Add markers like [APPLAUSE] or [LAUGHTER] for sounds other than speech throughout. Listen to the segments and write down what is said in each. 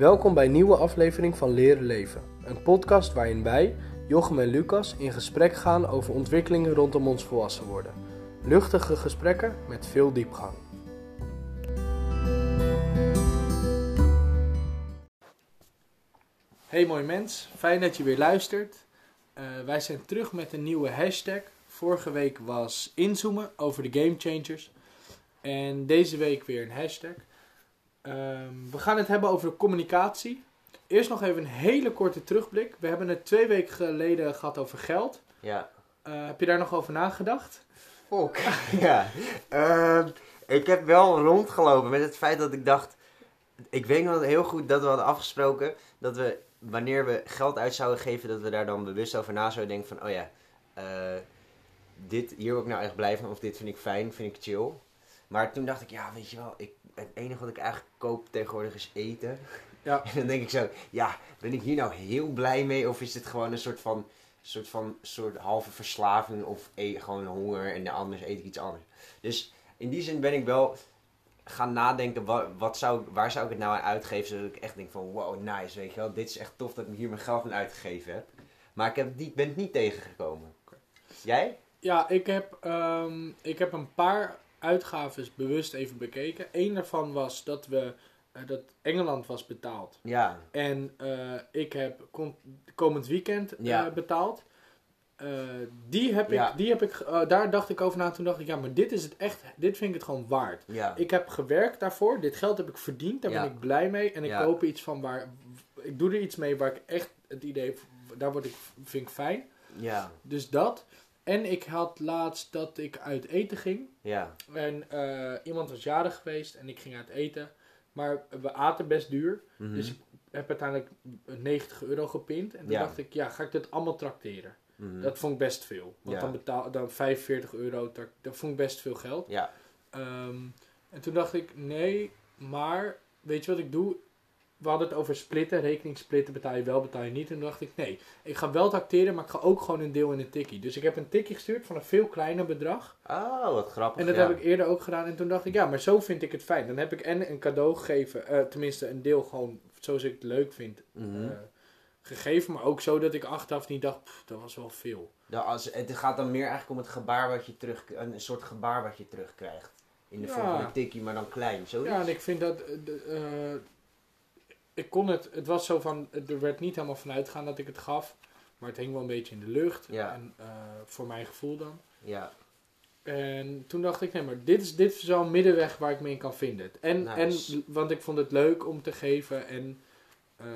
Welkom bij een nieuwe aflevering van Leren Leven. Een podcast waarin wij, Jochem en Lucas, in gesprek gaan over ontwikkelingen rondom ons volwassen worden. Luchtige gesprekken met veel diepgang. Hey mooi mens, fijn dat je weer luistert. Eh, wij zijn terug met een nieuwe hashtag. Vorige week was inzoomen over de game changers. En deze week weer een hashtag. Ehm, we gaan het hebben over communicatie. Eerst nog even een hele korte terugblik. We hebben het twee weken geleden gehad over geld. Ja. Eh, heb je daar nog over nagedacht? Fuck. [LAUGHS] ja. Ehm, ik heb wel rondgelopen met het feit dat ik dacht... Ik weet nog heel goed dat we hadden afgesproken dat we wanneer we geld uit zouden geven, dat we daar dan bewust over na zouden denken van, oh ja, eh, dit, hier wil ik nou echt blijven, of dit vind ik fijn, vind ik chill. Maar toen dacht ik, ja, weet je wel, ik, het enige wat ik eigenlijk koop tegenwoordig is eten. Ja. [LAUGHS] En dan denk ik zo, ja, ben ik hier nou heel blij mee, of is dit gewoon een soort van, soort van, soort halve verslaving, of e gewoon honger en anders eet ik iets anders. Dus in die zin ben ik wel gaan nadenken, wat, wat zou, waar zou ik het nou aan uitgeven, zodat ik echt denk van, wow, nice, weet je wel, dit is echt tof dat ik hier mijn geld aan uitgegeven heb. Maar ik heb niet, ben het niet tegengekomen. Jij? Ja, ik heb, ehm, ik heb een paar uitgaves bewust even bekeken. Eén daarvan was dat we eh, dat Engeland was betaald. Ja. En eh, ik heb kom- komend weekend eh, Ja. betaald. Die heb ik, die heb ik, daar dacht ik over na. Toen dacht ik, ja, maar dit is het echt, dit vind ik het gewoon waard. Ja. Ik heb gewerkt daarvoor. Dit geld heb ik verdiend. Daar ben ik blij mee. En ik koop iets van waar, ik doe er iets mee waar ik echt het idee, heb, daar word ik, vind ik fijn. Ja. Dus dat. En ik had laatst dat ik uit eten ging. Ja. En eh, iemand was jarig geweest en ik ging uit eten. Maar we aten best duur. Mhm. Dus ik heb uiteindelijk 90 euro gepind. En toen Ja. dacht ik, ja, ga ik dit allemaal trakteren? Mhm. Dat vond ik best veel. Want Ja. dan betaal dan 45 euro, dat vond ik best veel geld. Ja. Ehm, en toen dacht ik, nee, maar weet je wat ik doe? We hadden het over splitten, rekening splitten, betaal je wel, betaal je niet. En toen dacht ik, nee, ik ga wel tracteren, maar ik ga ook gewoon een deel in een tikkie. Dus ik heb een tikkie gestuurd van een veel kleiner bedrag. Oh, wat grappig. En dat ja. heb ik eerder ook gedaan. En toen dacht ik, ja, maar zo vind ik het fijn. Dan heb ik en een cadeau gegeven, eh, tenminste een deel gewoon zoals ik het leuk vind, Mhm. eh, gegeven. Maar ook zo dat ik achteraf niet dacht, "Pff, dat was wel veel. Nou, als, het gaat dan meer eigenlijk om het gebaar wat je terug... Een soort gebaar wat je terugkrijgt. In de Ja. vorm van een tikkie, maar dan klein. Zo Ja, en ik vind dat. eh, ik kon het. Het was zo van. Er werd niet helemaal vanuit gaan dat ik het gaf. Maar het hing wel een beetje in de lucht. Ja. En, eh, voor mijn gevoel dan. Ja. En toen dacht ik, nee, maar dit is, dit is wel een middenweg waar ik me in kan vinden. En, Nice. en want ik vond het leuk om te geven. En eh,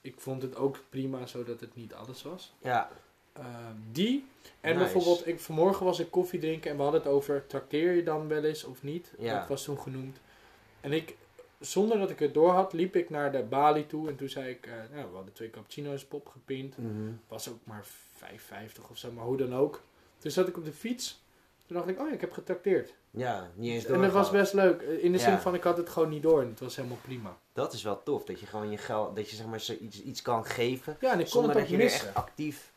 ik vond het ook prima zodat het niet alles was. Ja. Eh, die. En Nice. bijvoorbeeld, ik, vanmorgen was ik koffie drinken en we hadden het over, trakteer je dan wel eens of niet? Ja. Dat was toen genoemd. En ik, zonder dat ik het door had, liep ik naar de balie toe en toen zei ik, eh, nou, we hadden twee cappuccino's pop gepind. Mhm. Was ook maar 5,50 of zo, maar hoe dan ook. Toen zat ik op de fiets. Toen dacht ik, oh ja, ik heb getrakteerd. Ja, niet eens En dat was best leuk. eh, In de zin van, ik had het gewoon niet door en het was helemaal prima. Dat is wel tof, dat je gewoon je geld, dat je zeg maar zoiets iets kan geven. Ja, en ik kon Zonder het dat ook er echt actief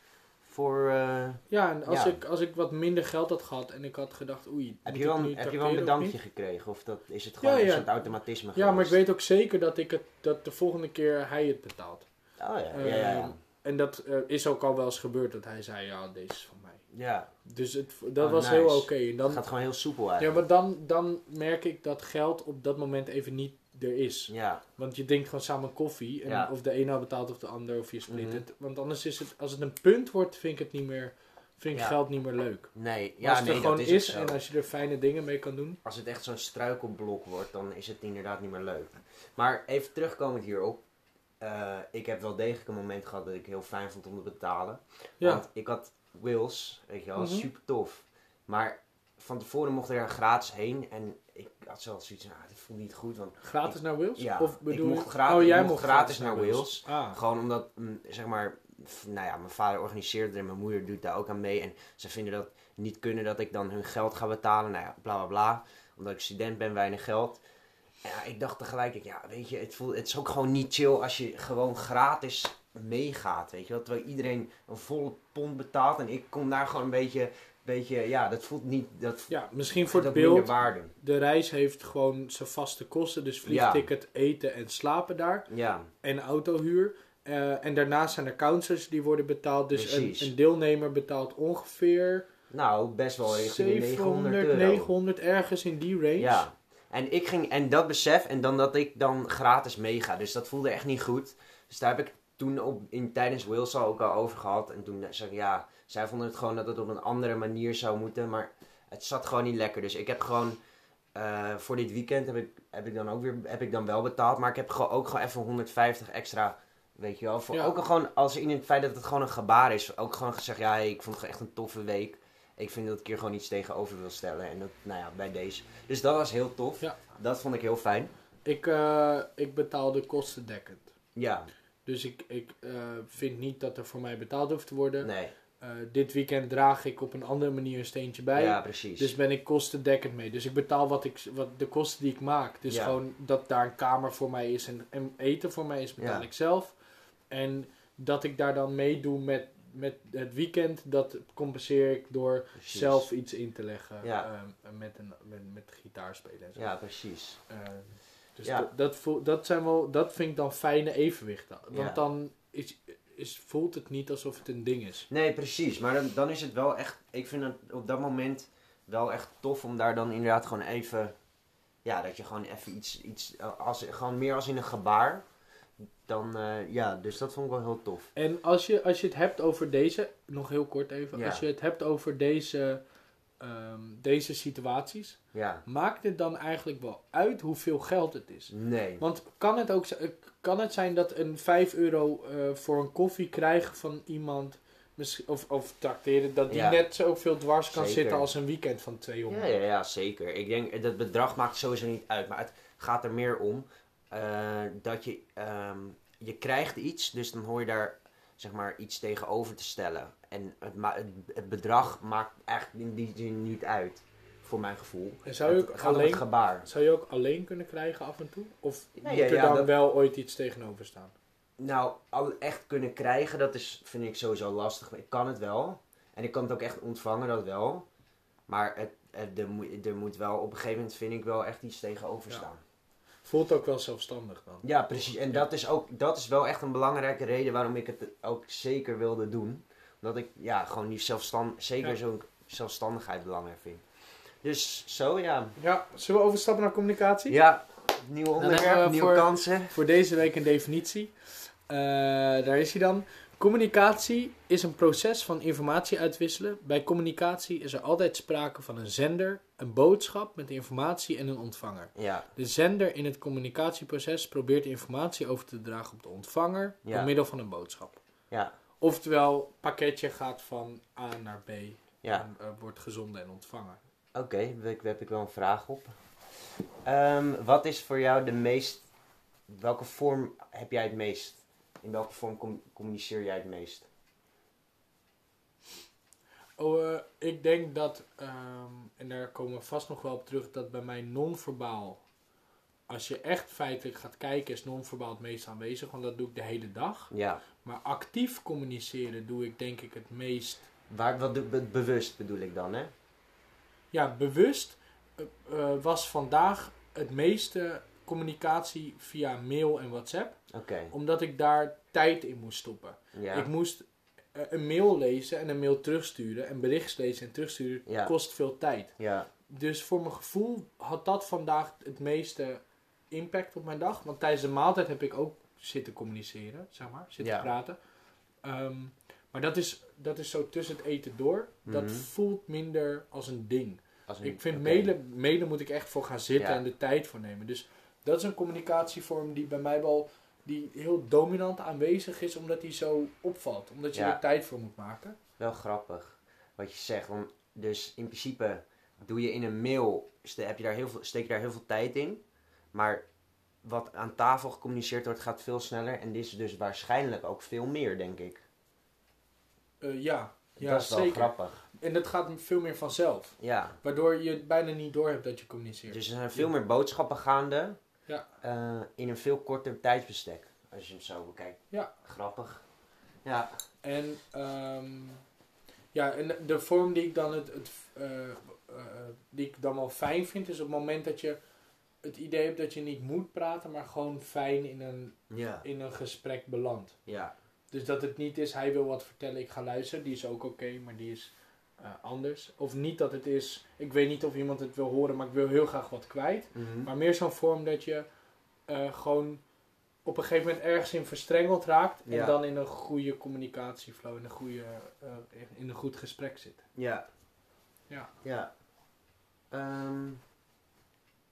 voor... eh, Ja, en als, Ja. Ik, als ik wat minder geld had gehad en ik had gedacht, oei, heb, je wel, een- heb je wel een bedankje gekregen? Of dat, is het gewoon Ja, een ja. soort automatisme Ja, maar ik weet ook zeker dat, ik het, dat de volgende keer hij het betaalt. Oh ja, ja, ja. ja. Ehm, En dat eh, is ook al wel eens gebeurd dat hij zei, ja, deze is van mij. ja. Dus het, dat Oh, was nice. heel oké. En dan, Het gaat gewoon heel soepel Ja, eigenlijk. maar dan, dan merk ik dat geld op dat moment even niet er is. Ja, Want je drinkt gewoon samen koffie. En Ja. of de een nou betaalt of de ander, of je split Mhm. het. Want anders is het, als het een punt wordt, vind ik het niet meer, vind ik Ja. geld niet meer leuk. nee, ja, als het nee, er gewoon is, en als je er fijne dingen mee kan doen. Als het echt zo'n struikelblok wordt, dan is het inderdaad niet meer leuk. Maar even terugkomend hierop. eh, ik heb wel degelijk een moment gehad dat ik heel fijn vond om te betalen. Ja, Want ik had Wills, weet je wel, Mhm. super tof. Maar van tevoren mocht er gratis heen. En ik had zelf zoiets van, ah, dit voelt niet goed. Want gratis naar Wils? ja, Of ik bedoel mocht je- gratis, oh, jij ik mocht mocht gratis naar Wils. Ah, Gewoon omdat, mm, zeg maar, nou ja, mijn vader organiseert het en mijn moeder doet daar ook aan mee. En ze vinden dat niet kunnen dat ik dan hun geld ga betalen. Nou ja, bla bla bla. Omdat ik student ben, weinig geld. En ja, ik dacht tegelijk, ik, ja, weet je, het, voelt, het is ook gewoon niet chill als je gewoon gratis meegaat, weet je wel. Terwijl iedereen een volle pond betaalt en ik kom daar gewoon een beetje beetje, ja, dat voelt niet, dat Ja, misschien voor het beeld. De reis heeft gewoon zijn vaste kosten. Dus vliegticket, eten en slapen daar. Ja, En autohuur. Eh, en daarnaast zijn er counters die worden betaald. Dus een, deelnemer betaalt ongeveer nou, best wel richting 900 700, euro. 900 ergens in die range. Ja, en ik ging, en dat besef, en dan dat ik dan gratis meega. Dus dat voelde echt niet goed. Dus daar heb ik toen op, in, tijdens al ook al over gehad. En toen zei ik, ja, zij vonden het gewoon dat het op een andere manier zou moeten. Maar het zat gewoon niet lekker. Dus ik heb gewoon, eh, voor dit weekend heb ik, heb ik dan ook weer, heb ik dan wel betaald. Maar ik heb gewoon ook gewoon even 150 extra, weet je wel. Voor Ja. Ook gewoon, als in het feit dat het gewoon een gebaar is. Ook gewoon gezegd, ja, hey, ik vond het echt een toffe week. Ik vind dat ik hier gewoon iets tegenover wil stellen. En dat, nou ja, bij deze. Dus dat was heel tof. Ja. Dat vond ik heel fijn. Ik, eh, ik betaal de kosten dekkend. Ja, Dus ik, ik eh, vind niet dat er voor mij betaald hoeft te worden. nee. Eh, dit weekend draag ik op een andere manier een steentje bij. Ja, precies. Dus ben ik kostendekkend mee. Dus ik betaal wat ik, wat de kosten die ik maak. Dus Ja. gewoon dat daar een kamer voor mij is en, en eten voor mij is, betaal Ja. ik zelf. En dat ik daar dan meedoe met, met het weekend, dat compenseer ik door Precies. zelf iets in te leggen. Ja. ehm, met, een, met, met gitaar spelen en zo. Ja, precies. Eh, dus dat, dat, voel, dat, zijn wel, dat vind ik dan fijne evenwichten. Want dan is, is, voelt het niet alsof het een ding is. Nee, precies. Maar dan, dan is het wel echt... Ik vind het op dat moment wel echt tof om daar dan inderdaad gewoon even... Ja, dat je gewoon even iets... iets als, gewoon meer als in een gebaar. Dan, eh, ja, dus dat vond ik wel heel tof. En als je, als je het hebt over deze, nog heel kort even, Ja. als je het hebt over deze, ehm, deze situaties, Ja. maakt het dan eigenlijk wel uit hoeveel geld het is? Nee. Want kan het ook eh, kan het zijn dat een 5 euro eh, voor een koffie krijgen van iemand, of, of tracteren, dat die Ja. net zoveel dwars kan Zeker. zitten als een weekend van 200? Ja, ja, ja, zeker. Ik denk, dat bedrag maakt sowieso niet uit. Maar het gaat er meer om eh, dat je, ehm, je krijgt iets, dus dan hoor je daar zeg maar iets tegenover te stellen. En het, het, bedrag maakt eigenlijk in die zin niet uit, voor mijn gevoel. En zou je, ook alleen, het gebaar. zou je ook alleen kunnen krijgen af en toe? Of Nee, moet ja, er ja, dan dat- wel ooit iets tegenover staan? Nou, al echt kunnen krijgen, dat is, vind ik sowieso lastig. Ik kan het wel. En ik kan het ook echt ontvangen, dat wel. Maar het, het, er, moet, er moet wel, op een gegeven moment vind ik wel echt iets tegenover Ja. staan. Voelt ook wel zelfstandig dan. Ja, precies. En Ja. dat is ook dat is wel echt een belangrijke reden waarom ik het ook zeker wilde doen. Omdat ik ja, gewoon die zelfstand, zeker Ja. zo'n zelfstandigheid belangrijk vind. Dus zo ja. Ja, zullen we overstappen naar communicatie? Ja, nieuw hebben onderwerp, we nieuwe voor- kansen. Voor deze week een definitie. Eh, daar is hij dan. Communicatie is een proces van informatie uitwisselen. Bij communicatie is er altijd sprake van een zender, een boodschap met informatie en een ontvanger. Ja, De zender in het communicatieproces probeert informatie over te dragen op de ontvanger Ja. door middel van een boodschap. ja, Oftewel, pakketje gaat van A naar B ja. en eh, wordt gezonden en ontvangen. Oké, daar heb- daar heb ik wel een vraag op. Ehm, wat is voor jou de meest... Welke vorm heb jij het meest? In welke vorm com- communiceer jij het meest? Oh, eh, ik denk dat, ehm, en daar komen we vast nog wel op terug, dat bij mij non-verbaal, als je echt feitelijk gaat kijken, is non-verbaal het meest aanwezig, want dat doe ik de hele dag. Ja. Maar actief communiceren doe ik denk ik het meest, Waar, wat, be- bewust bedoel ik dan, hè? ja, bewust eh, eh, was vandaag het meeste communicatie via mail en WhatsApp, Oké, omdat ik daar tijd in moest stoppen. ja. Ik moest eh, een mail lezen en een mail terugsturen en berichts lezen en terugsturen Ja. kost veel tijd. Ja, Dus voor mijn gevoel had dat vandaag het meeste impact op mijn dag. Want tijdens de maaltijd heb ik ook zitten communiceren, zeg maar, zitten Ja. praten. Ehm, maar dat is, dat is zo tussen het eten door. Dat Mhm. voelt minder als een ding. als een- Ik vind oké. mailen, mailen moet ik echt voor gaan zitten Ja. en de tijd voor nemen. Dus dat is een communicatievorm die bij mij wel die heel dominant aanwezig is, omdat die zo opvalt. Omdat je Ja. er tijd voor moet maken. Wel grappig wat je zegt. Want dus in principe doe je in een mail, heb je daar heel veel, steek je daar heel veel tijd in. Maar wat aan tafel gecommuniceerd wordt gaat veel sneller. En dit is dus waarschijnlijk ook veel meer, denk ik. Eh, ja, ja dat is wel zeker. grappig. En dat gaat veel meer vanzelf. Ja, Waardoor je bijna niet door hebt dat je communiceert. dus er zijn veel meer boodschappen gaande. Ja. eh, in een veel korter tijdsbestek. Als je hem zo bekijkt. Ja. Grappig. Ja. En ehm, Ja, en de- vorm die ik dan het, het eh, die ik dan wel fijn vind, is op het moment dat je het idee hebt dat je niet moet praten, maar gewoon fijn in een, Ja. in een gesprek belandt. Ja. Dus dat het niet is, hij wil wat vertellen, ik ga luisteren. Die is ook oké, maar die is eh, anders. Of niet dat het is, ik weet niet of iemand het wil horen, maar ik wil heel graag wat kwijt. Mhm. Maar meer zo'n vorm dat je eh, gewoon op een gegeven moment ergens in verstrengeld raakt. Ja. En dan in een goede communicatieflow, in een, goede, eh, in een goed gesprek zit. Ja. Ja. Ja. Ehm,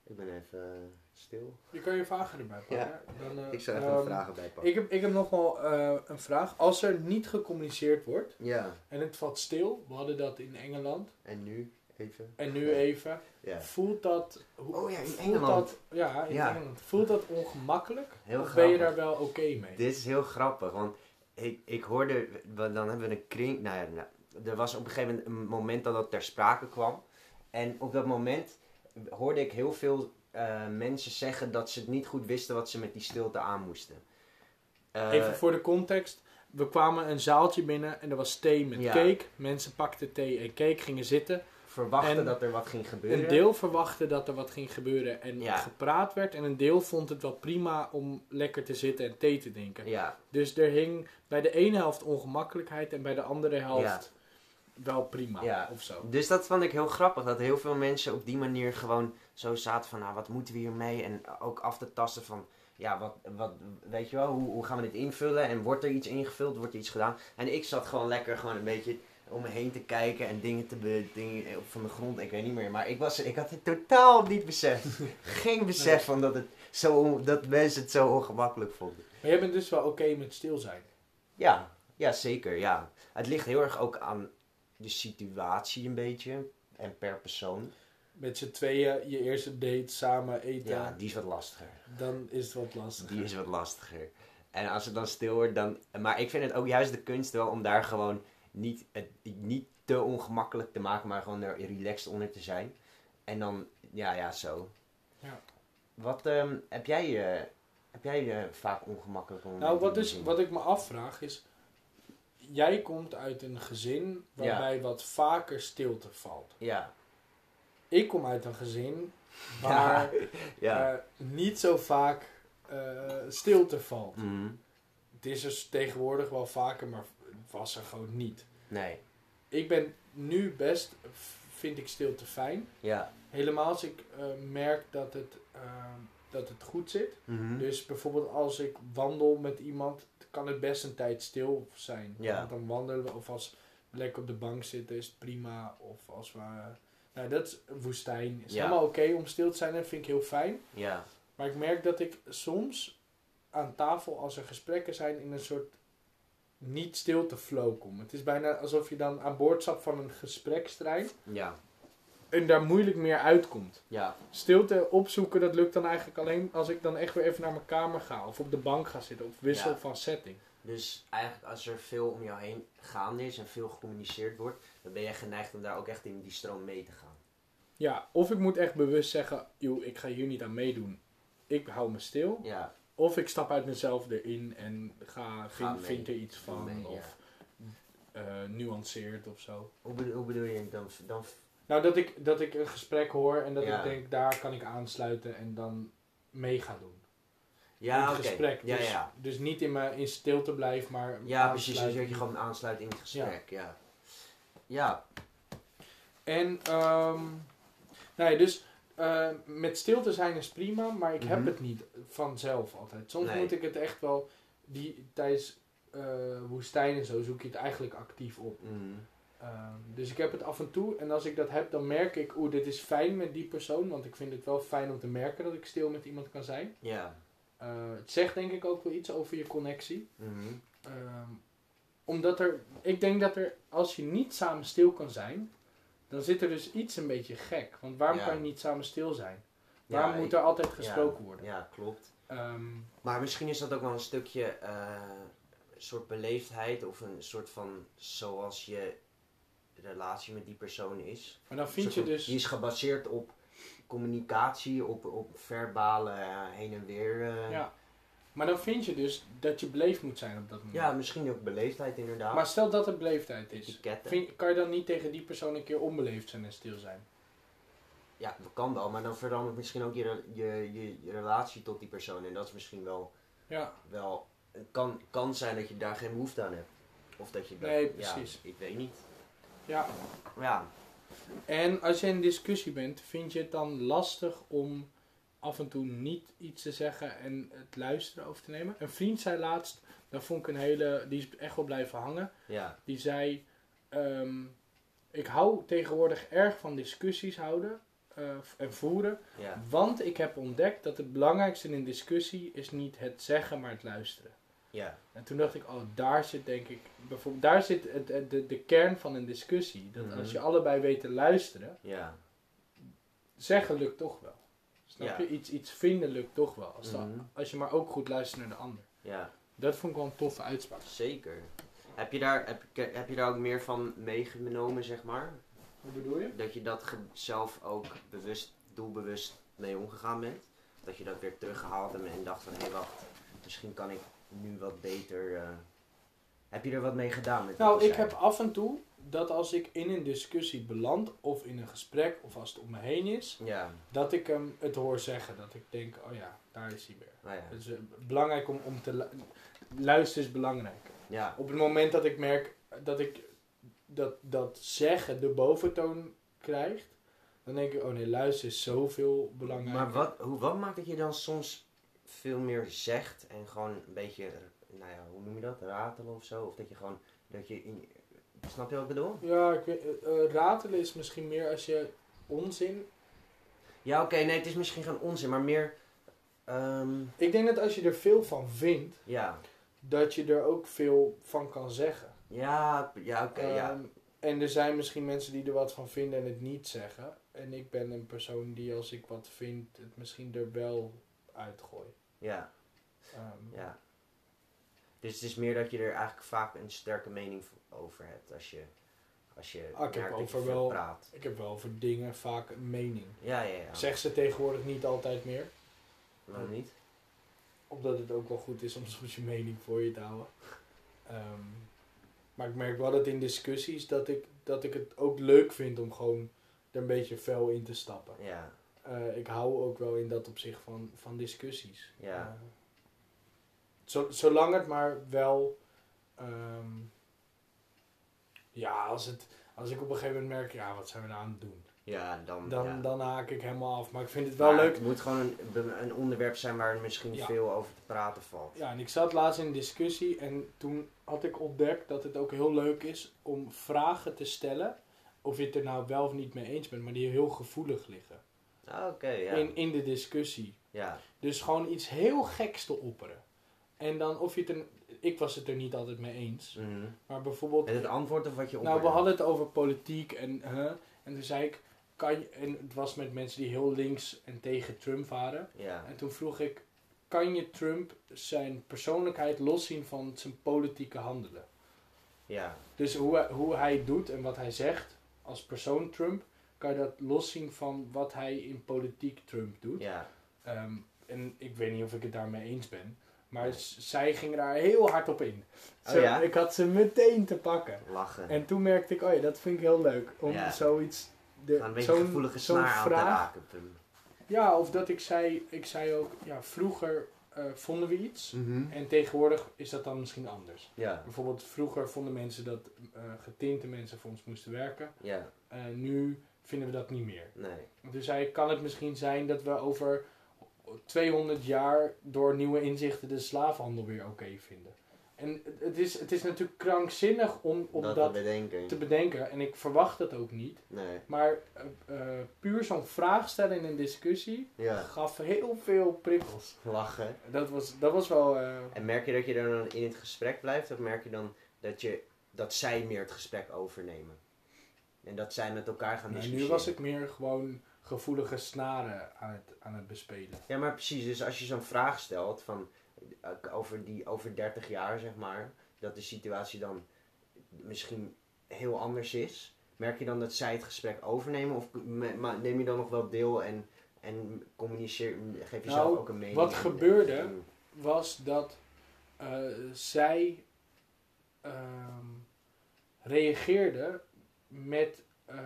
ik ben even eh, stil. Je kan je vragen erbij pakken. Ja. Dan, eh, Ik zou even ehm, een vragen bij pakken. Ik heb, ik heb nog wel eh, een vraag. Als er niet gecommuniceerd wordt Ja. en het valt stil, we hadden dat in Engeland En nu even. en nu Ja. even, Ja. voelt dat... hoe- Oh ja, in Engeland. Dat, ja, in Ja. Engeland. Voelt dat ongemakkelijk? Heel of ben je grappig. daar wel oké mee? Dit is heel grappig, want ik, ik hoorde, dan hebben we een kring, nou ja, nou, er was op een gegeven moment een moment dat dat ter sprake kwam. En op dat moment hoorde ik heel veel eh, mensen zeggen dat ze het niet goed wisten wat ze met die stilte aan moesten. Eh, Even voor de context. We kwamen een zaaltje binnen en er was thee met Ja. cake. Mensen pakten thee en cake, gingen zitten. verwachten en dat er wat ging gebeuren. Een deel verwachtte dat er wat ging gebeuren en Ja. gepraat werd. En een deel vond het wel prima om lekker te zitten en thee te drinken. Ja, Dus er hing bij de ene helft ongemakkelijkheid en bij de andere helft wel prima. Ja. Of zo. dus dat vond ik heel grappig, dat heel veel mensen op die manier gewoon zo zaten van, nou, wat moeten we hiermee? En ook af te tasten van, ja, wat, wat weet je wel, hoe, hoe gaan we dit invullen? En wordt er iets ingevuld, wordt er iets gedaan? En ik zat gewoon lekker gewoon een beetje om me heen te kijken en dingen te be, dingen op van de grond, ik weet niet meer. Maar ik, was, ik had het totaal niet beseft. [LAUGHS] Geen besef van dat, het zo, dat mensen het zo ongemakkelijk vonden. Maar jij bent dus wel oké met stil zijn. Ja, ja, zeker, ja. Het ligt heel erg ook aan de situatie een beetje en per persoon. Met z'n tweeën je eerste date samen eten. Ja, die is wat lastiger. Dan is het wat lastiger. Die is wat lastiger. En als het dan stil wordt, dan... Maar ik vind het ook juist de kunst wel om daar gewoon niet, het, niet te ongemakkelijk te maken, maar gewoon er relaxed onder te zijn. En dan, ja, ja, zo. Ja. Wat ehm, heb jij, heb jij vaak ongemakkelijk om Nou, wat, is, wat ik me afvraag is... Jij komt uit een gezin waarbij wat vaker stilte valt. Ja, Ik kom uit een gezin [LAUGHS] waar ja. eh, niet zo vaak eh, stilte valt. Mhm. Het is dus tegenwoordig wel vaker, maar was er gewoon niet. Nee, Ik ben nu best, vind ik stilte fijn. ja. Helemaal als ik eh, merk dat het, dat het goed zit. Mhm. Dus bijvoorbeeld als ik wandel met iemand, kan het best een tijd stil zijn. Ja. Want dan wandelen we, of als we lekker op de bank zitten, is het prima. Of als we... Nou, dat is woestijn. is Ja. helemaal oké om stil te zijn en vind ik heel fijn. Ja, Maar ik merk dat ik soms aan tafel, als er gesprekken zijn, in een soort niet stilte flow kom. Het is bijna alsof je dan aan boord zat van een gesprekstrein ja, en daar moeilijk meer uitkomt. ja. Stilte opzoeken, dat lukt dan eigenlijk alleen als ik dan echt weer even naar mijn kamer ga of op de bank ga zitten of wissel Ja. van setting. Dus eigenlijk als er veel om jou heen gaande is en veel gecommuniceerd wordt, dan ben je geneigd om daar ook echt in die stroom mee te gaan. Ja, of ik moet echt bewust zeggen, joh, ik ga hier niet aan meedoen. Ik hou me stil. Ja, Of ik stap uit mezelf erin en ga, vind, vind er iets van. mee, ja. of eh, nuanceert of zo. Hoe bedoel, hoe bedoel je dan? dan Nou, dat ik, dat ik een gesprek hoor en dat Ja. ik denk, daar kan ik aansluiten en dan mee ga doen. ja, in oké. het gesprek. Ja, dus, ja. dus niet in, mijn, in stilte blijven, maar Ja, precies. Dus dat je gewoon aansluit in het gesprek. Ja. Ja. En, ehm nou ja, dus eh, met stilte zijn is prima, maar ik heb Mhm. het niet vanzelf altijd. Soms Nee. moet ik het echt wel, die, tijdens eh woestijn en zo zoek je het eigenlijk actief op. Mm. Ehm, dus ik heb het af en toe en als ik dat heb, dan merk ik, oeh, dit is fijn met die persoon, want ik vind het wel fijn om te merken dat ik stil met iemand kan zijn. Ja. Eh, het zegt denk ik ook wel iets over je connectie. Mhm. Ehm, omdat er, ik denk dat er, als je niet samen stil kan zijn, dan zit er dus iets een beetje gek. Want waarom Ja. kan je niet samen stil zijn? Waarom moet er altijd gesproken worden? Ja, klopt. Ehm, Maar misschien is dat ook wel een stukje een soort beleefdheid of een soort van zoals je relatie met die persoon is. maar dan vind je van- dus, Die is gebaseerd op communicatie, op, op verbale eh, heen en weer. eh. ja, Maar dan vind je dus dat je beleefd moet zijn op dat moment. Ja, misschien ook beleefdheid inderdaad. Maar stel dat het beleefdheid is. Vind, kan je dan niet tegen die persoon een keer onbeleefd zijn en stil zijn? Ja, dat kan wel, maar dan verandert misschien ook je, je, je, je relatie tot die persoon. En dat is misschien wel, Ja, wel het kan, kan zijn dat je daar geen behoefte aan hebt. Of dat je dat, Nee, ja, precies. ik weet niet. Ja. Ja, En als je in discussie bent, vind je het dan lastig om af en toe niet iets te zeggen en het luisteren over te nemen? Een vriend zei laatst, dat vond ik een hele, die is echt wel blijven hangen. ja, Die zei, ehm, ik hou tegenwoordig erg van discussies houden eh, en voeren. ja, Want ik heb ontdekt dat het belangrijkste in een discussie is niet het zeggen, maar het luisteren. Ja, En toen dacht ik, oh, daar zit denk ik, bijvoorbeeld, daar zit het, het- de, de kern van een discussie. Dat Mhm. als je allebei weet te luisteren, ja. zeggen lukt toch wel. Snap Ja. je? Iets, iets vinden lukt toch wel. Als, dat- Mhm. als je maar ook goed luistert naar de ander. ja. Dat vond ik wel een toffe uitspraak. Zeker. Heb je, daar, heb, je- heb je daar ook meer van meegenomen, zeg maar? Hoe bedoel je? Dat je dat zelf ook bewust, doelbewust mee omgegaan bent? Dat je dat weer teruggehaald hebt en dacht van, hé wacht, misschien kan ik nu wat beter... eh, Heb je er wat mee gedaan met Nou, ik heb af en toe dat als ik in een discussie beland, of in een gesprek, of als het om me heen is, Ja, dat ik hem het hoor zeggen. Dat ik denk, oh ja, daar is hij weer. nou ja. Het is eh, belangrijk om, om te lu- luisteren is belangrijk. Ja, Op het moment dat ik merk dat ik dat, dat zeggen de boventoon krijgt, dan denk ik, oh nee, luisteren is zoveel belangrijker. maar wat, hoe, wat maakt dat je dan soms veel meer zegt en gewoon een beetje, nou ja, hoe noem je dat, ratelen of zo? Of dat je gewoon, dat je in... Snap je wat ik bedoel? Ja, ik weet, eh, eh, ratelen is misschien meer als je onzin. Ja, oké, nee, het is misschien geen onzin, maar meer... ehm, Ik denk dat als je er veel van vindt, ja, dat je er ook veel van kan zeggen. ja, ja oké, ja. Ehm, en er zijn misschien mensen die er wat van vinden en het niet zeggen. En ik ben een persoon die als ik wat vind, het misschien er wel uitgooi. Ja, Ehm, ja. Dus het is meer dat je er eigenlijk vaak een sterke mening over hebt als je, als je Ah, ik heb over wel- praat. Ik heb wel over dingen vaak een mening. Ja, ja, ja. Zeg ze tegenwoordig niet altijd meer. Waarom niet? Omdat het ook wel goed is om [LAUGHS] soms je mening voor je te houden. Ehm, maar ik merk wel dat in discussies dat ik, dat ik het ook leuk vind om gewoon er een beetje fel in te stappen. Ja, Eh, ik hou ook wel in dat opzicht van, van discussies. Ja. Eh, zo, zolang het maar wel. ehm, ja, als, het, als ik op een gegeven moment merk, ja, wat zijn we nou aan het doen? ja dan... Dan, ja. dan haak ik helemaal af. Maar ik vind het wel Maar leuk. Het moet gewoon een, een onderwerp zijn waar misschien Ja. veel over te praten valt. Ja, en ik zat laatst in een discussie en toen had ik ontdekt dat het ook heel leuk is om vragen te stellen. Of je het er nou wel of niet mee eens bent, maar die heel gevoelig liggen. Ah, ja. In, in de discussie. ja. Dus gewoon iets heel geks te opperen. En dan of je het er. Ik was het er niet altijd mee eens. Mhm. Maar bijvoorbeeld. Met het antwoord of wat je nou, we hadden het over politiek en. huh, en toen zei ik. Kan je, en het was met mensen die heel links en tegen Trump waren. Ja, En toen vroeg ik. Kan je Trump zijn persoonlijkheid loszien van zijn politieke handelen? ja, Dus hoe hij, hoe hij doet en wat hij zegt als persoon Trump. Kan je dat loszien van wat hij in politiek Trump doet? ja. Ehm, en ik weet niet of ik het daarmee eens ben. Maar zij gingen daar heel hard op in. Oh Zo, ja? Ik had ze meteen te pakken. Lachen. En toen merkte ik, oh ja, dat vind ik heel leuk. Om Ja. zoiets... De, een beetje gevoelige zo'n snaar aan te raken. Ja, of dat ik zei, ik zei ook, ja, vroeger eh, vonden we iets. Mhm. En tegenwoordig is dat dan misschien anders. Ja, Bijvoorbeeld vroeger vonden mensen dat eh, getinte mensen voor ons moesten werken. ja, Eh, nu vinden we dat niet meer. nee. Dus zei, kan het misschien zijn dat we over 200 jaar door nieuwe inzichten de slaafhandel weer oké vinden. En het- is, het is natuurlijk krankzinnig om, om dat, dat, te bedenken. te bedenken. En ik verwacht dat ook niet. Nee, Maar eh, eh, puur zo'n vraag stellen in een discussie ja. gaf heel veel prikkels. Lachen. Dat was, dat was wel... eh, En merk je dat je dan in het gesprek blijft? Of merk je dan dat, je, dat zij meer het gesprek overnemen? En dat zij met elkaar gaan nou, discussiëren? nu was ik meer gewoon gevoelige snaren aan het, aan het bespelen. Ja, maar precies. Dus als je zo'n vraag stelt van over, die, over 30 jaar, zeg maar, dat de situatie dan misschien heel anders is, merk je dan dat zij het gesprek overnemen? Of neem je dan nog wel deel en, en communiceer, geef je Nou, zelf ook een mening? wat en- gebeurde- en- was dat eh, zij ehm, reageerde met eh,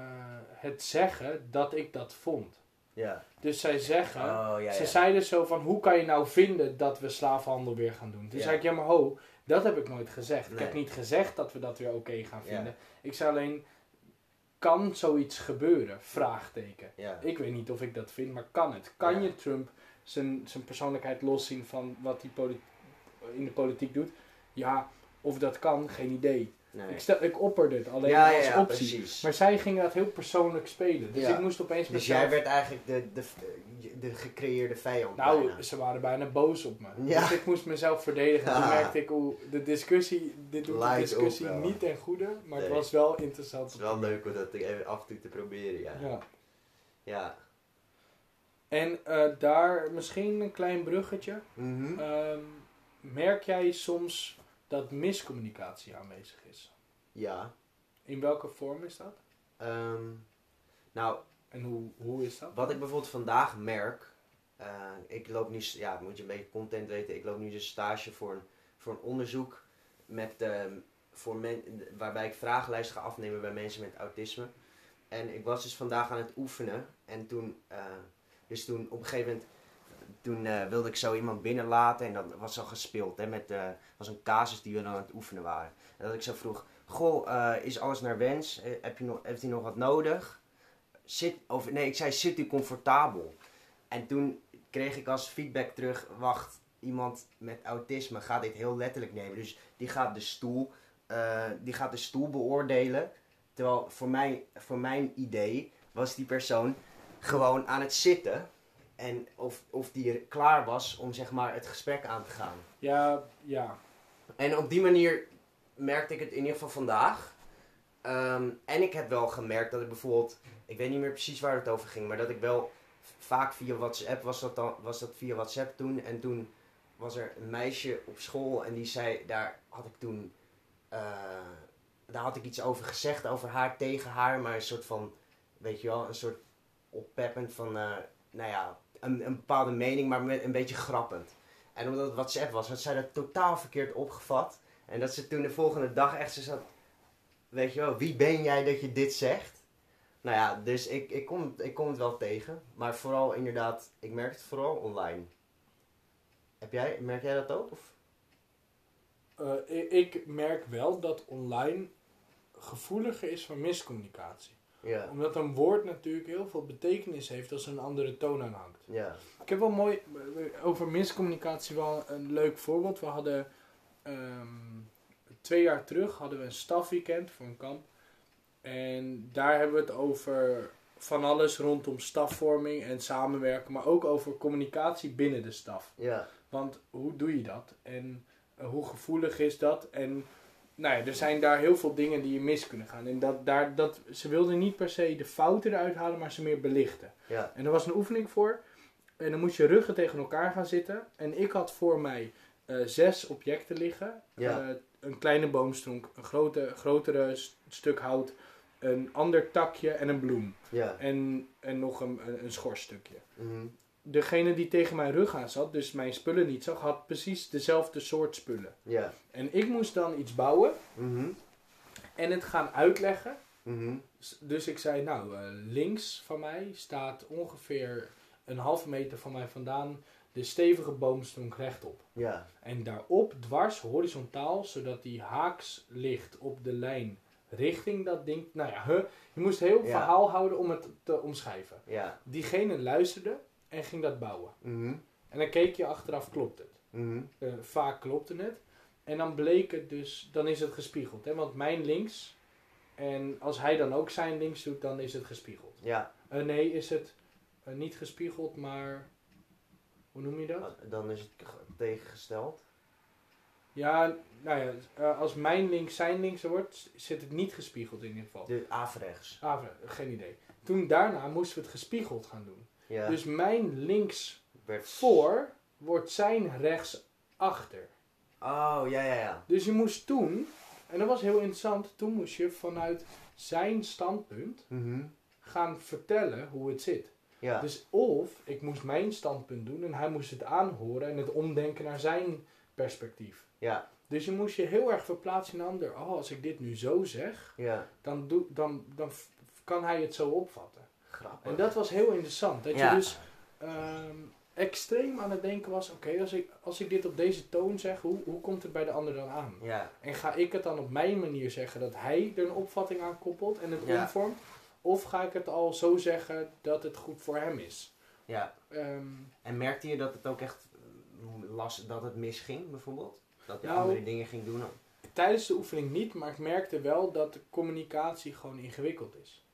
het zeggen dat ik dat vond. Ja. Dus zij zeggen, Oh, ja, ze ja. zeiden zo van, hoe kan je nou vinden dat we slavenhandel weer gaan doen? Toen zei ik, ja maar ho, dat heb ik nooit gezegd. Ik heb niet gezegd dat we dat weer oké gaan vinden. Ik zei alleen, kan zoiets gebeuren? Vraagteken. Ja. Ik weet niet of ik dat vind, maar kan het? Kan je Trump zijn, zijn persoonlijkheid loszien van wat hij in de politiek doet? Ja, of dat kan, geen idee. Nee. Ik, stel, ik opperde het alleen ja, als ja, optie. precies. Maar zij gingen dat heel persoonlijk spelen. Dus Ja. ik moest opeens Dus jij werd eigenlijk de, de, de gecreëerde vijand. Nou, bijna. ze waren bijna boos op me. Ja. Dus ik moest mezelf verdedigen. Toen [LAUGHS] Ah. merkte ik hoe de discussie, dit doet de discussie op niet ten goede, maar het was wel interessant. Het is wel leuk om dat even af en toe te proberen, ja. Ja. Ja. En eh, daar misschien een klein bruggetje. Mhm. Ehm, merk jij soms dat miscommunicatie aanwezig is? Ja. In welke vorm is dat? Ehm, nou, En hoe, hoe is dat? wat ik bijvoorbeeld vandaag merk. eh, ik loop nu, ja, moet je een beetje content weten. Ik loop nu dus stage voor een, voor een onderzoek. Met, ehm, voor men, waarbij ik vragenlijsten ga afnemen bij mensen met autisme. En ik was dus vandaag aan het oefenen. En toen, eh, dus toen op een gegeven moment, toen eh, wilde ik zo iemand binnenlaten. En dat was al gespeeld. Hè, met, eh was een casus die we dan aan het oefenen waren. En dat ik zo vroeg, goh, eh, is alles naar wens? Heb je nog, heeft u nog wat nodig? Zit, of nee, ik zei, zit u comfortabel? En toen kreeg ik als feedback terug, wacht, iemand met autisme gaat dit heel letterlijk nemen. Dus die gaat de stoel, die gaat de stoel beoordelen. Terwijl voor, mij, voor mijn idee was die persoon gewoon aan het zitten. En of, of die er klaar was om zeg maar het gesprek aan te gaan. Ja, ja. En op die manier merkte ik het in ieder geval vandaag. Ehm, en ik heb wel gemerkt dat ik bijvoorbeeld, ik weet niet meer precies waar het over ging, maar dat ik wel vaak via WhatsApp was dat, dan, was dat via WhatsApp toen. En toen was er een meisje op school en die zei, daar had ik toen, eh, daar had ik iets over gezegd, over haar, tegen haar, maar een soort van, weet je wel, een soort oppeppend van, eh, nou ja, een, bepaalde mening, maar met een beetje grappend. En omdat het WhatsApp was, had zij dat totaal verkeerd opgevat. En dat ze toen de volgende dag echt zo zat, weet je wel, wie ben jij dat je dit zegt? Nou ja, dus ik, ik, kom, ik kom het wel tegen. Maar vooral inderdaad, ik merk het vooral online. Heb jij, merk jij dat ook? Of? Eh, ik merk wel dat online gevoeliger is voor miscommunicatie. Ja. Omdat een woord natuurlijk heel veel betekenis heeft als er een andere toon aan hangt. Ja. Ik heb wel mooi over miscommunicatie wel een leuk voorbeeld. We hadden ehm, twee jaar terug hadden we een stafweekend voor een kamp. En daar hebben we het over van alles rondom stafvorming en samenwerken, maar ook over communicatie binnen de staf. Ja. Want hoe doe je dat? En hoe gevoelig is dat? En nou ja, er zijn daar heel veel dingen die je mis kunnen gaan. En dat, daar, dat, ze wilden niet per se de fouten eruit halen, maar ze meer belichten. Ja. En er was een oefening voor. En dan moest je ruggen tegen elkaar gaan zitten. En ik had voor mij eh, zes objecten liggen. Ja. Eh, een kleine boomstronk, een grote, grotere stuk hout, een ander takje en een bloem. Ja. En, en nog een, een, een schorstukje. Mhm. Degene die tegen mijn rug aan zat, dus mijn spullen niet zag, had precies dezelfde soort spullen. Ja. En ik moest dan iets bouwen Mhm. en het gaan uitleggen. Mhm. S- Dus ik zei, nou, eh, links van mij staat ongeveer een halve meter van mij vandaan de stevige boomstronk rechtop. Ja. En daarop dwars, horizontaal, zodat die haaks ligt op de lijn richting dat ding. Nou ja, huh, je moest heel Ja. verhaal houden om het te omschrijven. Ja. Diegene luisterde en ging dat bouwen. Mhm. En dan keek je achteraf, klopt het? Mhm. Eh, vaak klopte het. En dan bleek het dus, dan is het gespiegeld. Hè? Want mijn links, en als hij dan ook zijn links doet, dan is het gespiegeld. Ja. Eh, nee, is het eh, niet gespiegeld, maar hoe noem je dat? Dan is het tegengesteld. Ja, nou ja, als mijn links zijn links wordt, zit het niet gespiegeld in ieder geval. De averechts. Ah, geen idee. Toen daarna moesten we het gespiegeld gaan doen. Ja. Dus mijn links Werd voor wordt zijn rechts achter. Oh, ja, ja, ja. Dus je moest toen, en dat was heel interessant, toen moest je vanuit zijn standpunt Mhm. gaan vertellen hoe het zit. Ja. Dus of ik moest mijn standpunt doen en hij moest het aanhoren en het omdenken naar zijn perspectief. ja. Dus je moest je heel erg verplaatsen in een ander. Oh, als ik dit nu zo zeg, Ja. dan, doe, dan, dan kan hij het zo opvatten. Grappig. En dat was heel interessant. Dat Ja. je dus ehm, extreem aan het denken was: oké, als, ik, als ik dit op deze toon zeg, hoe, hoe komt het bij de ander dan aan? Ja. En ga ik het dan op mijn manier zeggen dat hij er een opvatting aan koppelt en het Ja. omvormt? Of ga ik het al zo zeggen dat het goed voor hem is? ja. Ehm, En merkte je dat het ook echt eh, las dat het misging, bijvoorbeeld? Dat je Nou, andere dingen ging doen? tijdens de oefening niet, maar ik merkte wel dat de communicatie gewoon ingewikkeld is.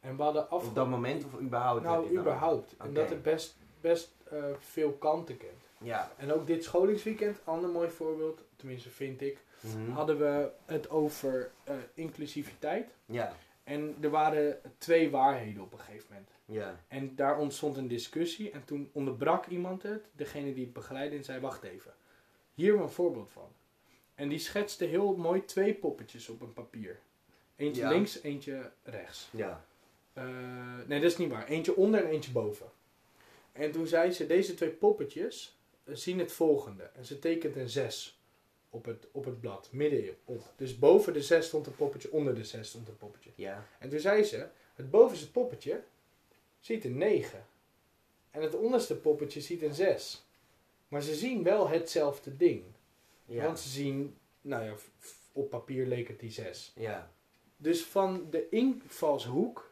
En we hadden af... Op dat moment of überhaupt? Nou, überhaupt. En dat het best, best eh, veel kanten kent. Ja. En ook dit scholingsweekend, ander mooi voorbeeld, tenminste vind ik, Mhm. hadden we het over eh, inclusiviteit. Ja. En er waren twee waarheden op een gegeven moment. Ja. En daar ontstond een discussie en toen onderbrak iemand het, degene die het begeleidde, en zei: Wacht even, hier een voorbeeld van. En die schetste heel mooi twee poppetjes op een papier: eentje Ja. links, eentje rechts. Ja. Eh, nee, dat is niet waar. Eentje onder en eentje boven. En toen zei ze: Deze twee poppetjes eh, zien het volgende. En ze tekent een 6 op het, op het blad, midden op. Dus boven de 6 stond een poppetje, onder de 6 stond een poppetje. Ja. En toen zei ze: Het bovenste poppetje ziet een 9. En het onderste poppetje ziet een 6. Maar ze zien wel hetzelfde ding. Ja. Want ze zien, nou ja, op papier leek het die 6. Ja. Dus van de invalshoek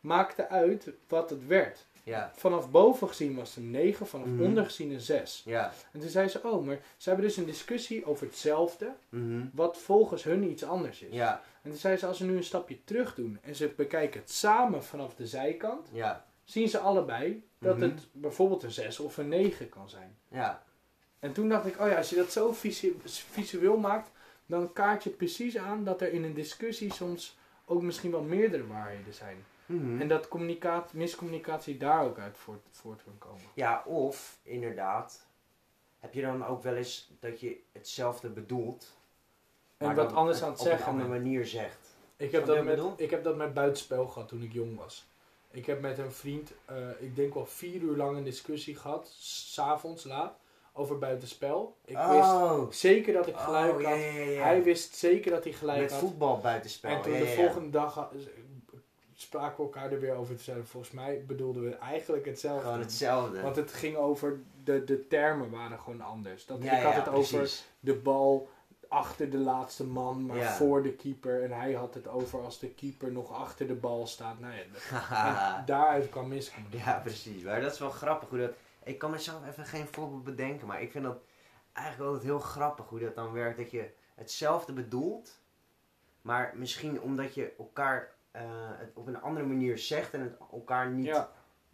maakte uit wat het werd. Ja. Vanaf boven gezien was het een 9, vanaf Mhm. onder gezien een 6. Ja. En toen zei ze: Oh, maar ze hebben dus een discussie over hetzelfde, Mhm. wat volgens hun iets anders is. Ja. En toen zei ze: Als ze nu een stapje terug doen en ze bekijken het samen vanaf de zijkant, Ja. zien ze allebei dat Mhm. het bijvoorbeeld een 6 of een 9 kan zijn. Ja. En toen dacht ik: Oh ja, als je dat zo visu- visueel maakt, dan kaart je precies aan dat er in een discussie soms ook misschien wel meerdere waarheden zijn. Mhm. En dat communicatie, miscommunicatie daar ook uit voort, voort kan komen. Ja, of inderdaad, heb je dan ook wel eens dat je hetzelfde bedoelt, En maar wat dan anders aan het op een zeggen. andere manier zegt? Ik heb, dat met, ik heb dat met buitenspel gehad toen ik jong was. Ik heb met een vriend, eh, ik denk wel vier uur lang een discussie gehad, s'avonds laat, over buitenspel. Ik oh, wist zeker dat ik gelijk oh, ja, had. ja, ja, ja. Hij wist zeker dat hij gelijk Met had. voetbal buitenspel. En toen de volgende dag ha- spraken we elkaar er weer over te. Volgens mij bedoelden we eigenlijk hetzelfde. Gewoon hetzelfde. Want het ging over, de, de termen waren gewoon anders. Dat, ik had het over de bal achter de laatste man, maar Ja. voor de keeper. En hij had het over als de keeper nog achter de bal staat. Nou ja, [LAUGHS] daaruit kwam miscommunicatie. ja, precies. Maar dat is wel grappig hoe dat... Ik kan mezelf even geen voorbeeld bedenken, maar ik vind dat eigenlijk altijd heel grappig hoe dat dan werkt. Dat je hetzelfde bedoelt, maar misschien omdat je elkaar eh, het op een andere manier zegt en het elkaar niet Ja.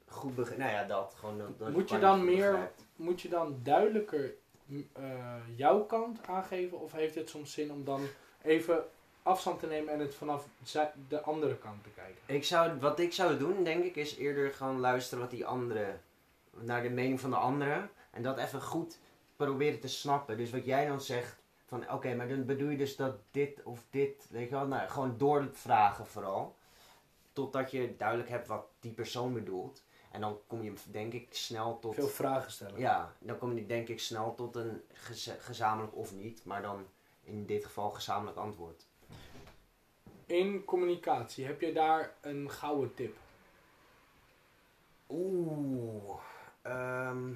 goed begrijpt. Nou ja, dat. Gewoon, dat, dat Moet je dan meer- begrijpt. Moet je dan duidelijker m, eh, jouw kant aangeven? Of heeft het soms zin om dan even afstand te nemen en het vanaf de andere kant te kijken? Ik zou, wat ik zou doen, denk ik, is eerder gewoon luisteren wat die andere, naar de mening van de andere. En dat even goed proberen te snappen. Dus wat jij dan zegt, van oké, maar dan bedoel je dus dat dit of dit, weet je wel, nou, gewoon doorvragen vooral. Totdat je duidelijk hebt wat die persoon bedoelt. En dan kom je, denk ik, snel tot... Veel vragen stellen. Ja, dan kom je denk ik snel tot een gezamenlijk of niet, maar dan in dit geval gezamenlijk antwoord. In communicatie, heb je daar een gouden tip? Oeh, ehm,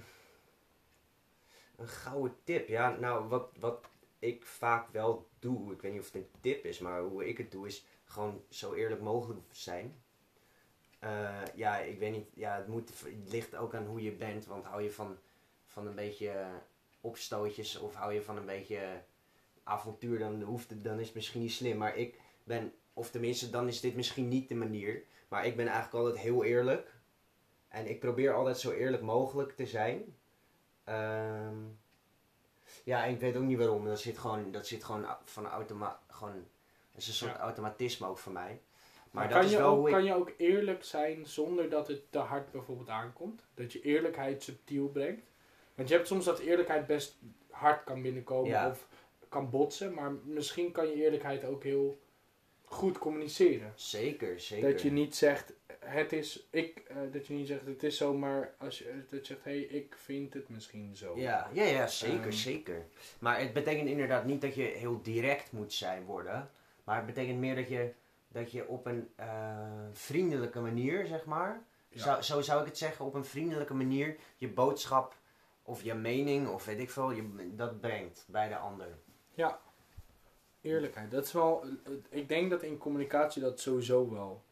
een gouden tip. Ja, nou, wat, wat ik vaak wel doe, ik weet niet of het een tip is, maar hoe ik het doe, is gewoon zo eerlijk mogelijk zijn. Eh, ja, ik weet niet, ja, het, moet, ligt ook aan hoe je bent, want hou je van, van een beetje opstootjes of hou je van een beetje avontuur, dan, hoeft dan is het misschien niet slim. Maar ik ben, of tenminste, dan is dit misschien niet de manier, maar ik ben eigenlijk altijd heel eerlijk. En ik probeer altijd zo eerlijk mogelijk te zijn. Ehm, ja, en ik weet ook niet waarom. Dat zit gewoon, dat zit gewoon van automa gewoon, dat is een soort Ja. automatisme ook voor mij. Maar, Maar dat kan, is je wel ook, hoe ik... kan je ook eerlijk zijn zonder dat het te hard bijvoorbeeld aankomt? Dat je eerlijkheid subtiel brengt? Want je hebt soms dat eerlijkheid best hard kan binnenkomen Ja. of kan botsen, maar misschien kan je eerlijkheid ook heel goed communiceren. Zeker, zeker. Dat je niet zegt, het is, ik, eh, dat je niet zegt, het is zo, maar als je dat je zegt, hé, hey, ik vind het misschien zo. Ja, ja, ja zeker, Ehm. zeker. Maar het betekent inderdaad niet dat je heel direct moet zijn worden. Maar het betekent meer dat je, dat je op een eh, vriendelijke manier, zeg maar. Ja. Zo, zo zou ik het zeggen, op een vriendelijke manier je boodschap of je mening of weet ik veel, je, dat brengt bij de ander. Ja. Eerlijkheid. Dat is wel, ik denk dat in communicatie dat sowieso wel,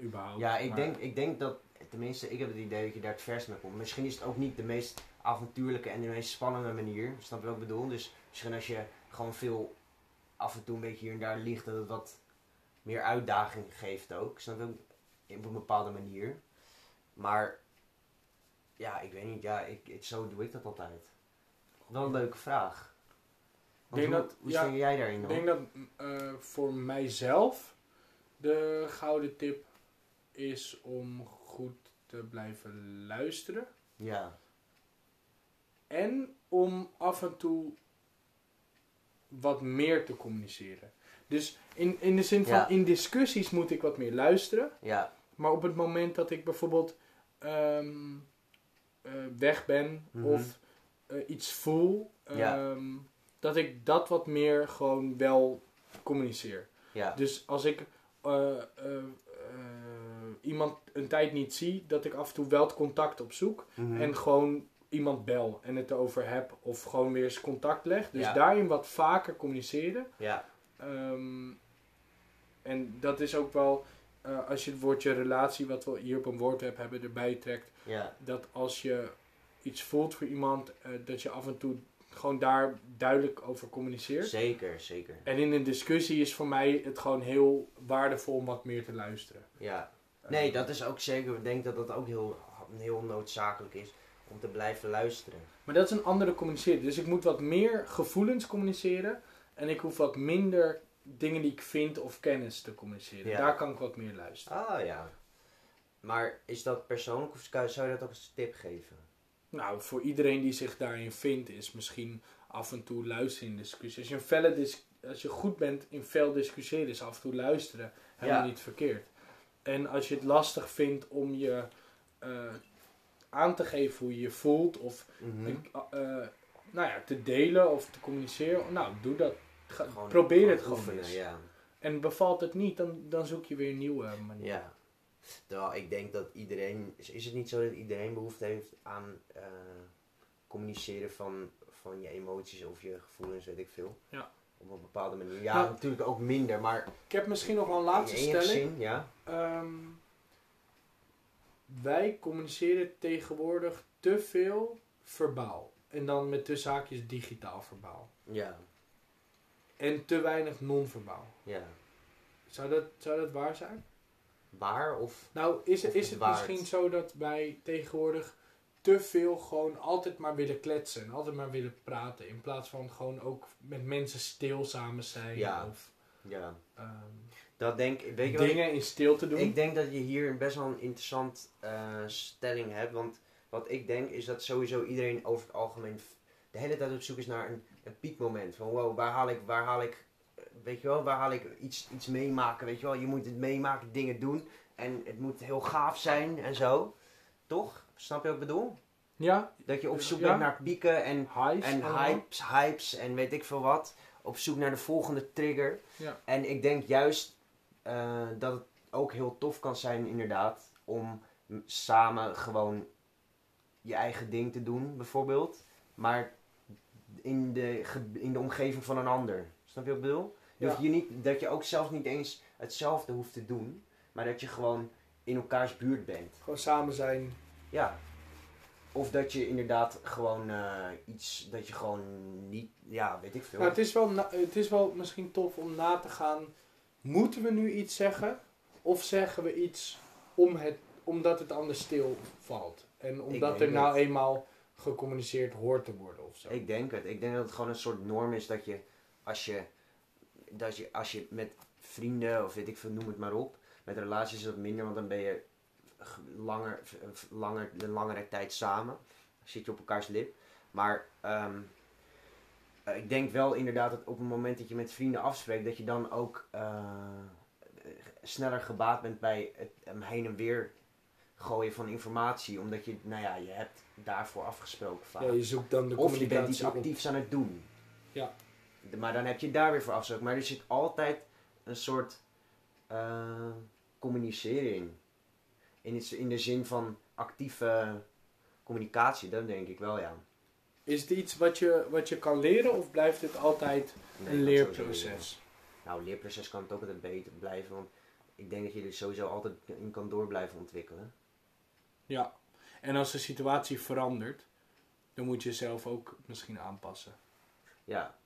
überhaupt. Ja, ik maar- denk, ik denk dat, tenminste, ik heb het idee dat je daar het vers mee komt. Misschien is het ook niet de meest avontuurlijke en de meest spannende manier. Snap je wat ik bedoel? Dus misschien als je gewoon veel af en toe een beetje hier en daar ligt, dat het wat meer uitdaging geeft ook. Snap je? Op een bepaalde manier. Maar, ja, ik weet niet. Ja, ik, zo doe ik dat altijd. Wel een leuke vraag. Denk hoe, dat- hoe ja, sta jij daarin Ik dan? denk dat eh, voor mijzelf de gouden tip is om goed te blijven luisteren. Ja, En om af en toe wat meer te communiceren. Dus in, in de zin van, Ja. in discussies moet ik wat meer luisteren. ja, Maar op het moment dat ik bijvoorbeeld ehm, eh, weg ben Mhm. of eh, iets voel, Ja. Dat ik dat wat meer gewoon wel communiceer. ja. Dus als ik eh, eh, eh, iemand een tijd niet zie, dat ik af en toe wel het contact opzoek Mhm. en gewoon iemand bel en het erover heb of gewoon weer eens contact leg. Dus Ja. daarin wat vaker communiceren. ja, Ehm, en dat is ook wel, als je het woordje relatie, wat we hier op een woordweb hebben, erbij trekt, ja, dat als je iets voelt voor iemand, dat je af en toe gewoon daar duidelijk over communiceert. zeker, zeker. En in een discussie is voor mij het gewoon heel waardevol om wat meer te luisteren. Ja. Nee, Eh, dat is ook zeker. Ik denk dat dat ook heel, heel noodzakelijk is om te blijven luisteren. Maar dat is een andere communiceren. Dus ik moet wat meer gevoelens communiceren. En ik hoef wat minder dingen die ik vind of kennis te communiceren. Ja. Daar kan ik wat meer luisteren. Ah ja. Maar is dat persoonlijk of zou zou je dat ook als tip geven? Nou, voor iedereen die zich daarin vindt, is misschien af en toe luisteren in discussie. Als je, een felle dis als je goed bent in fel discussiëren, is af en toe luisteren helemaal Ja. niet verkeerd. En als je het lastig vindt om je eh, aan te geven hoe je je voelt, of Mhm. eh, nou ja, te delen of te communiceren, nou, doe dat. Ga- Gewoon- probeer het gewoon oefenen, eens. Ja. En bevalt het niet, dan, dan zoek je weer een nieuwe manier. ja. Terwijl ik denk dat iedereen... Is, is het niet zo dat iedereen behoefte heeft aan eh, communiceren van, van je emoties of je gevoelens, weet ik veel? Ja. Op een bepaalde manier. Ja, Nou, natuurlijk ook minder, maar... Ik heb misschien nog wel een laatste stelling. zin, ja. Ehm, wij communiceren tegenwoordig te veel verbaal. En dan met tussen haakjes digitaal verbaal. Ja, En te weinig non-verbaal. ja. Zou dat, zou dat waar zijn? Waar of... Nou, is, het- Of is het waard. misschien zo dat wij tegenwoordig te veel gewoon altijd maar willen kletsen. En altijd maar willen praten. In plaats van gewoon ook met mensen stil samen zijn. Ja. Of Ja. ehm, Dat denk. Weet je wat ik- dingen in stilte doen. Ik denk dat je hier best wel een interessant eh, stelling hebt. Want wat ik denk is dat sowieso iedereen over het algemeen de hele tijd op zoek is naar een, een piekmoment. Van wow, waar haal ik, waar haal ik, weet je wel, waar haal ik iets, iets meemaken, weet je wel. Je moet het meemaken, dingen doen. En het moet heel gaaf zijn en zo. Toch? Snap je wat ik bedoel? ja, Dat je op zoek Ja. bent naar pieken en, highs. en allemaal. hypes, hypes en weet ik veel wat. Op zoek naar de volgende trigger. Ja. En ik denk juist eh, dat het ook heel tof kan zijn, inderdaad, om samen gewoon je eigen ding te doen, bijvoorbeeld. Maar in de, in de omgeving van een ander. Snap je wat ik bedoel? Ja. Dat, je niet, dat je ook zelfs niet eens hetzelfde hoeft te doen, maar dat je gewoon in elkaars buurt bent. Gewoon samen zijn. Ja. Of dat je inderdaad gewoon eh, iets, dat je gewoon niet, ja, weet ik veel. Nou, het, is wel het is wel misschien tof om na te gaan. Moeten we nu iets zeggen? Of zeggen we iets om het, omdat het anders stil valt? En omdat er nou eenmaal gecommuniceerd hoort te worden of zo. Ik denk het. Ik denk dat het gewoon een soort norm is dat je als je, dat je, als je met vrienden of weet ik veel, noem het maar op. Met relaties is dat minder, want dan ben je langer, langer, een langere tijd samen. Dan zit je op elkaars lip. Maar ehm, eh, ik denk wel inderdaad dat op het moment dat je met vrienden afspreekt, dat je dan ook eh, sneller gebaat bent bij het heen en weer gooien van informatie. Omdat je, nou ja, je hebt daarvoor afgesproken vaak. Ja, je zoekt dan de of je bent iets actiefs aan het doen. Ja. Maar dan heb je daar weer voor afgesproken. Maar er zit altijd een soort eh, communicering. In, het, in de zin van actieve communicatie, dat denk ik wel, ja. Is het iets wat je, wat je kan leren of blijft het altijd Nee, een leerproces? Nou, leerproces kan het ook altijd beter blijven, want ik denk dat je er sowieso altijd in kan door blijven ontwikkelen. Ja. En als de situatie verandert, dan moet je jezelf ook misschien aanpassen. Ja.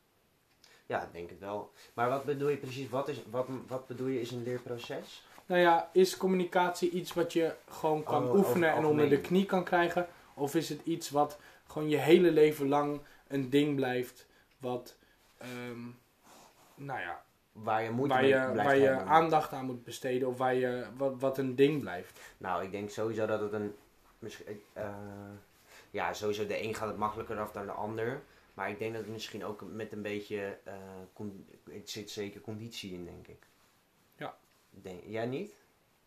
Ja, ik denk het wel. Maar wat bedoel je precies? Wat, is, wat, wat bedoel je is een leerproces? Nou ja, is communicatie iets wat je gewoon kan Oh, oefenen en onder de knie kan krijgen? Of is het iets wat gewoon je hele leven lang een ding blijft, wat, ehm, nou ja, Waar je moeite waar je, waar je aandacht aan moet besteden of waar je, wat, wat een ding blijft? Nou, ik denk sowieso dat het een. Misschien, eh, ja, sowieso de een gaat het makkelijker af dan de ander. Maar ik denk dat het misschien ook met een beetje. eh het zit zeker conditie in, denk ik. Ja. Denk, jij niet?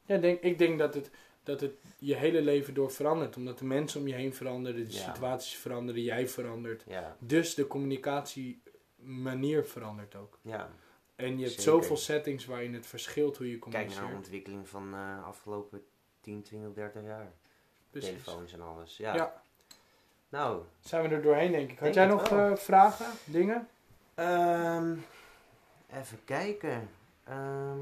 Ja, denk, ik denk dat het, dat het je hele leven door verandert. Omdat de mensen om je heen veranderen, de Ja. situaties veranderen, jij verandert. Ja. Dus de communicatiemanier verandert ook. ja. En je hebt Zeker. zoveel settings waarin het verschilt hoe je Kijk naar de communiceert. ontwikkeling van de afgelopen 10, 20, 30 jaar. Precies. Telefoons en alles. Ja. Ja. Nou, Zijn we er doorheen, denk ik. Had Denk jij nog wel. eh, vragen, dingen? Ehm, even kijken. Ehm,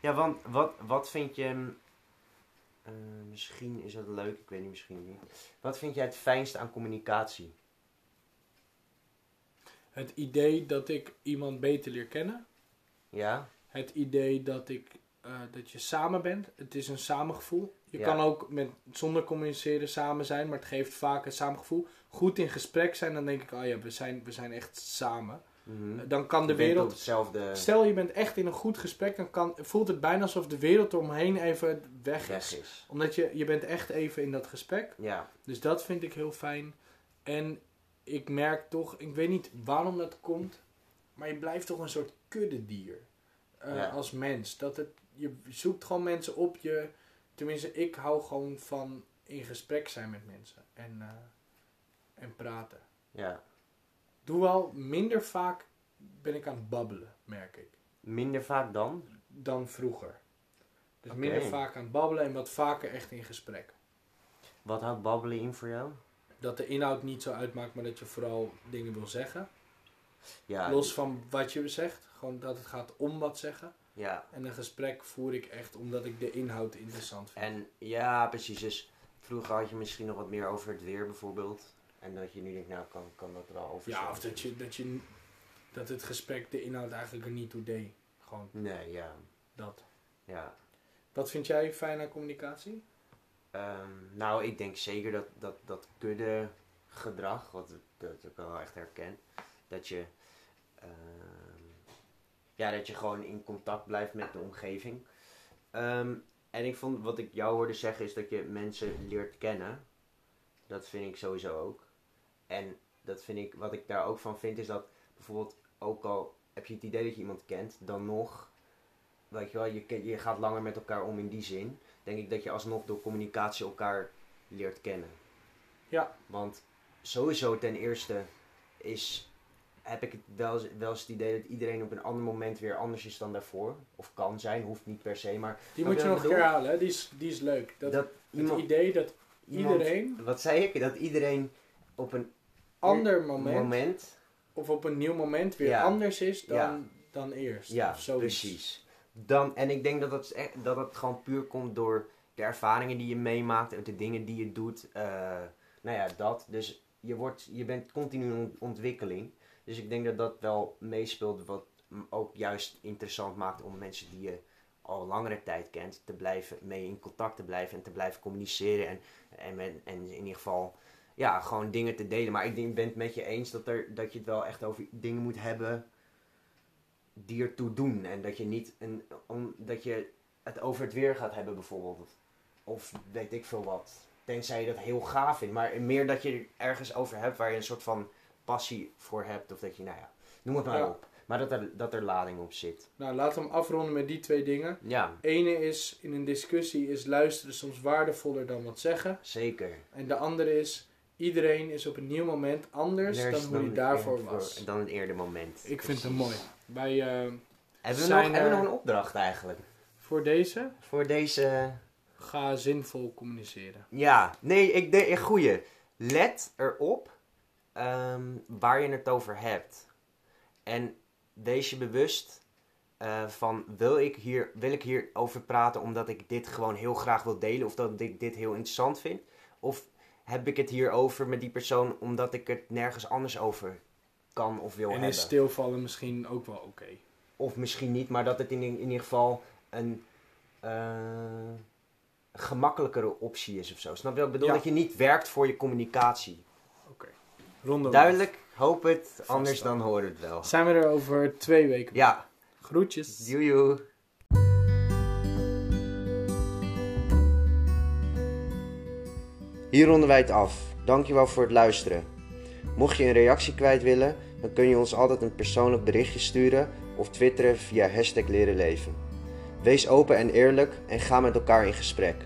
ja, want wat, wat vind je. eh, misschien is dat leuk, ik weet niet, misschien niet. Wat vind jij het fijnste aan communicatie? Het idee dat ik iemand beter leer kennen. Ja? Het idee dat, ik, eh, dat je samen bent. Het is een samengevoel. Je Ja. kan ook met, zonder communiceren samen zijn, maar het geeft vaak een samengevoel. Goed in gesprek zijn, dan denk ik, oh ja, we zijn, we zijn echt samen. Mhm. Eh, Dan kan de wereld... hetzelfde Stel je bent echt in een goed gesprek, dan kan, voelt het bijna alsof de wereld eromheen even weg weg is. is. Omdat je, je bent echt even in dat gesprek. Ja, Dus dat vind ik heel fijn. En ik merk toch, ik weet niet waarom dat komt, maar je blijft toch een soort kuddedier eh, Ja. als mens. Dat het, je zoekt gewoon mensen op je. Tenminste, ik hou gewoon van in gesprek zijn met mensen en, eh, en praten. ja. Doe wel minder vaak ben ik aan het babbelen, merk ik, Minder vaak dan? dan vroeger. Dus minder vaak aan het babbelen en wat vaker echt in gesprek. Wat houdt babbelen in voor jou? Dat de inhoud niet zo uitmaakt, maar dat je vooral dingen wil zeggen. Ja, Los van wat je zegt, gewoon dat het gaat om wat zeggen. Ja. En een gesprek voer ik echt omdat ik de inhoud interessant vind. En ja, precies. Dus vroeger had je misschien nog wat meer over het weer bijvoorbeeld. En dat je nu denkt, nou kan, kan dat er wel over ja, of dat, je, dat, je, dat het gesprek de inhoud eigenlijk er niet toe deed. Gewoon Nee, ja. dat. ja. Wat vind jij fijn aan communicatie? Ehm, nou, ik denk zeker dat, dat, dat kudde gedrag, wat ik, dat ik wel echt herken, dat je, ehm, ja, dat je gewoon in contact blijft met de omgeving. Ehm, en ik vond, wat ik jou hoorde zeggen, is dat je mensen leert kennen. Dat vind ik sowieso ook. En dat vind ik, wat ik daar ook van vind, is dat bijvoorbeeld, ook al heb je het idee dat je iemand kent, dan nog, weet je wel, je, je gaat langer met elkaar om in die zin denk ik dat je alsnog door communicatie elkaar leert kennen. Ja. Want sowieso ten eerste is, heb ik het wel, eens- wel eens het idee dat iedereen op een ander moment weer anders is dan daarvoor. Of kan zijn, hoeft niet per se, maar Die moet je nog een bedoel? keer halen, hè? Die, is, die is leuk. Dat, dat het idee dat iemand- iedereen Wat zei ik? Dat iedereen op een ander moment, moment of op een nieuw moment weer Ja. anders is dan, Ja. dan eerst. Ja, precies. Dan, en ik denk dat het, echt, dat het gewoon puur komt door de ervaringen die je meemaakt en de dingen die je doet. eh, nou ja, dat. Dus je, wordt, je bent continu in ont- ontwikkeling. Dus ik denk dat dat wel meespeelt, wat ook juist interessant maakt om mensen die je al langere tijd kent, te blijven mee in contact te blijven en te blijven communiceren. En, en, en in ieder geval, ja, gewoon dingen te delen. Maar ik denk, ben het met je eens dat, er, dat je het wel echt over dingen moet hebben die ertoe doen. En dat je niet een, om, dat je het over het weer gaat hebben bijvoorbeeld. Of weet ik veel wat. Tenzij je dat heel gaaf vindt. Maar meer dat je er ergens over hebt waar je een soort van passie voor hebt. Of dat je, nou ja, noem het maar Ja. op. Maar dat er, dat er lading op zit. Nou, laten we hem afronden met die twee dingen. Ja, Ene is, in een discussie is luisteren soms waardevoller dan wat zeggen. zeker. En de andere is, iedereen is op een nieuw moment anders Er dan hoe hij het daarvoor eerder was. voor- Dan het eerder moment. Ik vind Precies. mooi. Wij, eh, Hebben we, Zijn nog, hebben we nog een opdracht eigenlijk? voor deze, Voor deze... ga zinvol communiceren. Ja, nee, ik denk... Goeie. Let erop ehm, waar je het over hebt. En wees je bewust eh, van... Wil ik, hier, wil ik hier over praten omdat ik dit gewoon heel graag wil delen? Of dat ik dit heel interessant vind? Of heb ik het hier over met die persoon omdat ik het nergens anders over kan of wil En hebben? is stilvallen misschien ook wel oké. Of misschien niet, maar dat het in, in ieder geval een eh, gemakkelijkere optie is of zo. Snap je wat ik bedoel? Ja. Dat je niet werkt voor je communicatie. We Duidelijk, hoop het, anders dan. dan hoor het wel. Zijn we er over twee weken? Ja, Groetjes. joejoe. Hier ronden wij het af. Dankjewel voor het luisteren. Mocht je een reactie kwijt willen, dan kun je ons altijd een persoonlijk berichtje sturen of twitteren via hashtag leren leven. Wees open en eerlijk en ga met elkaar in gesprek.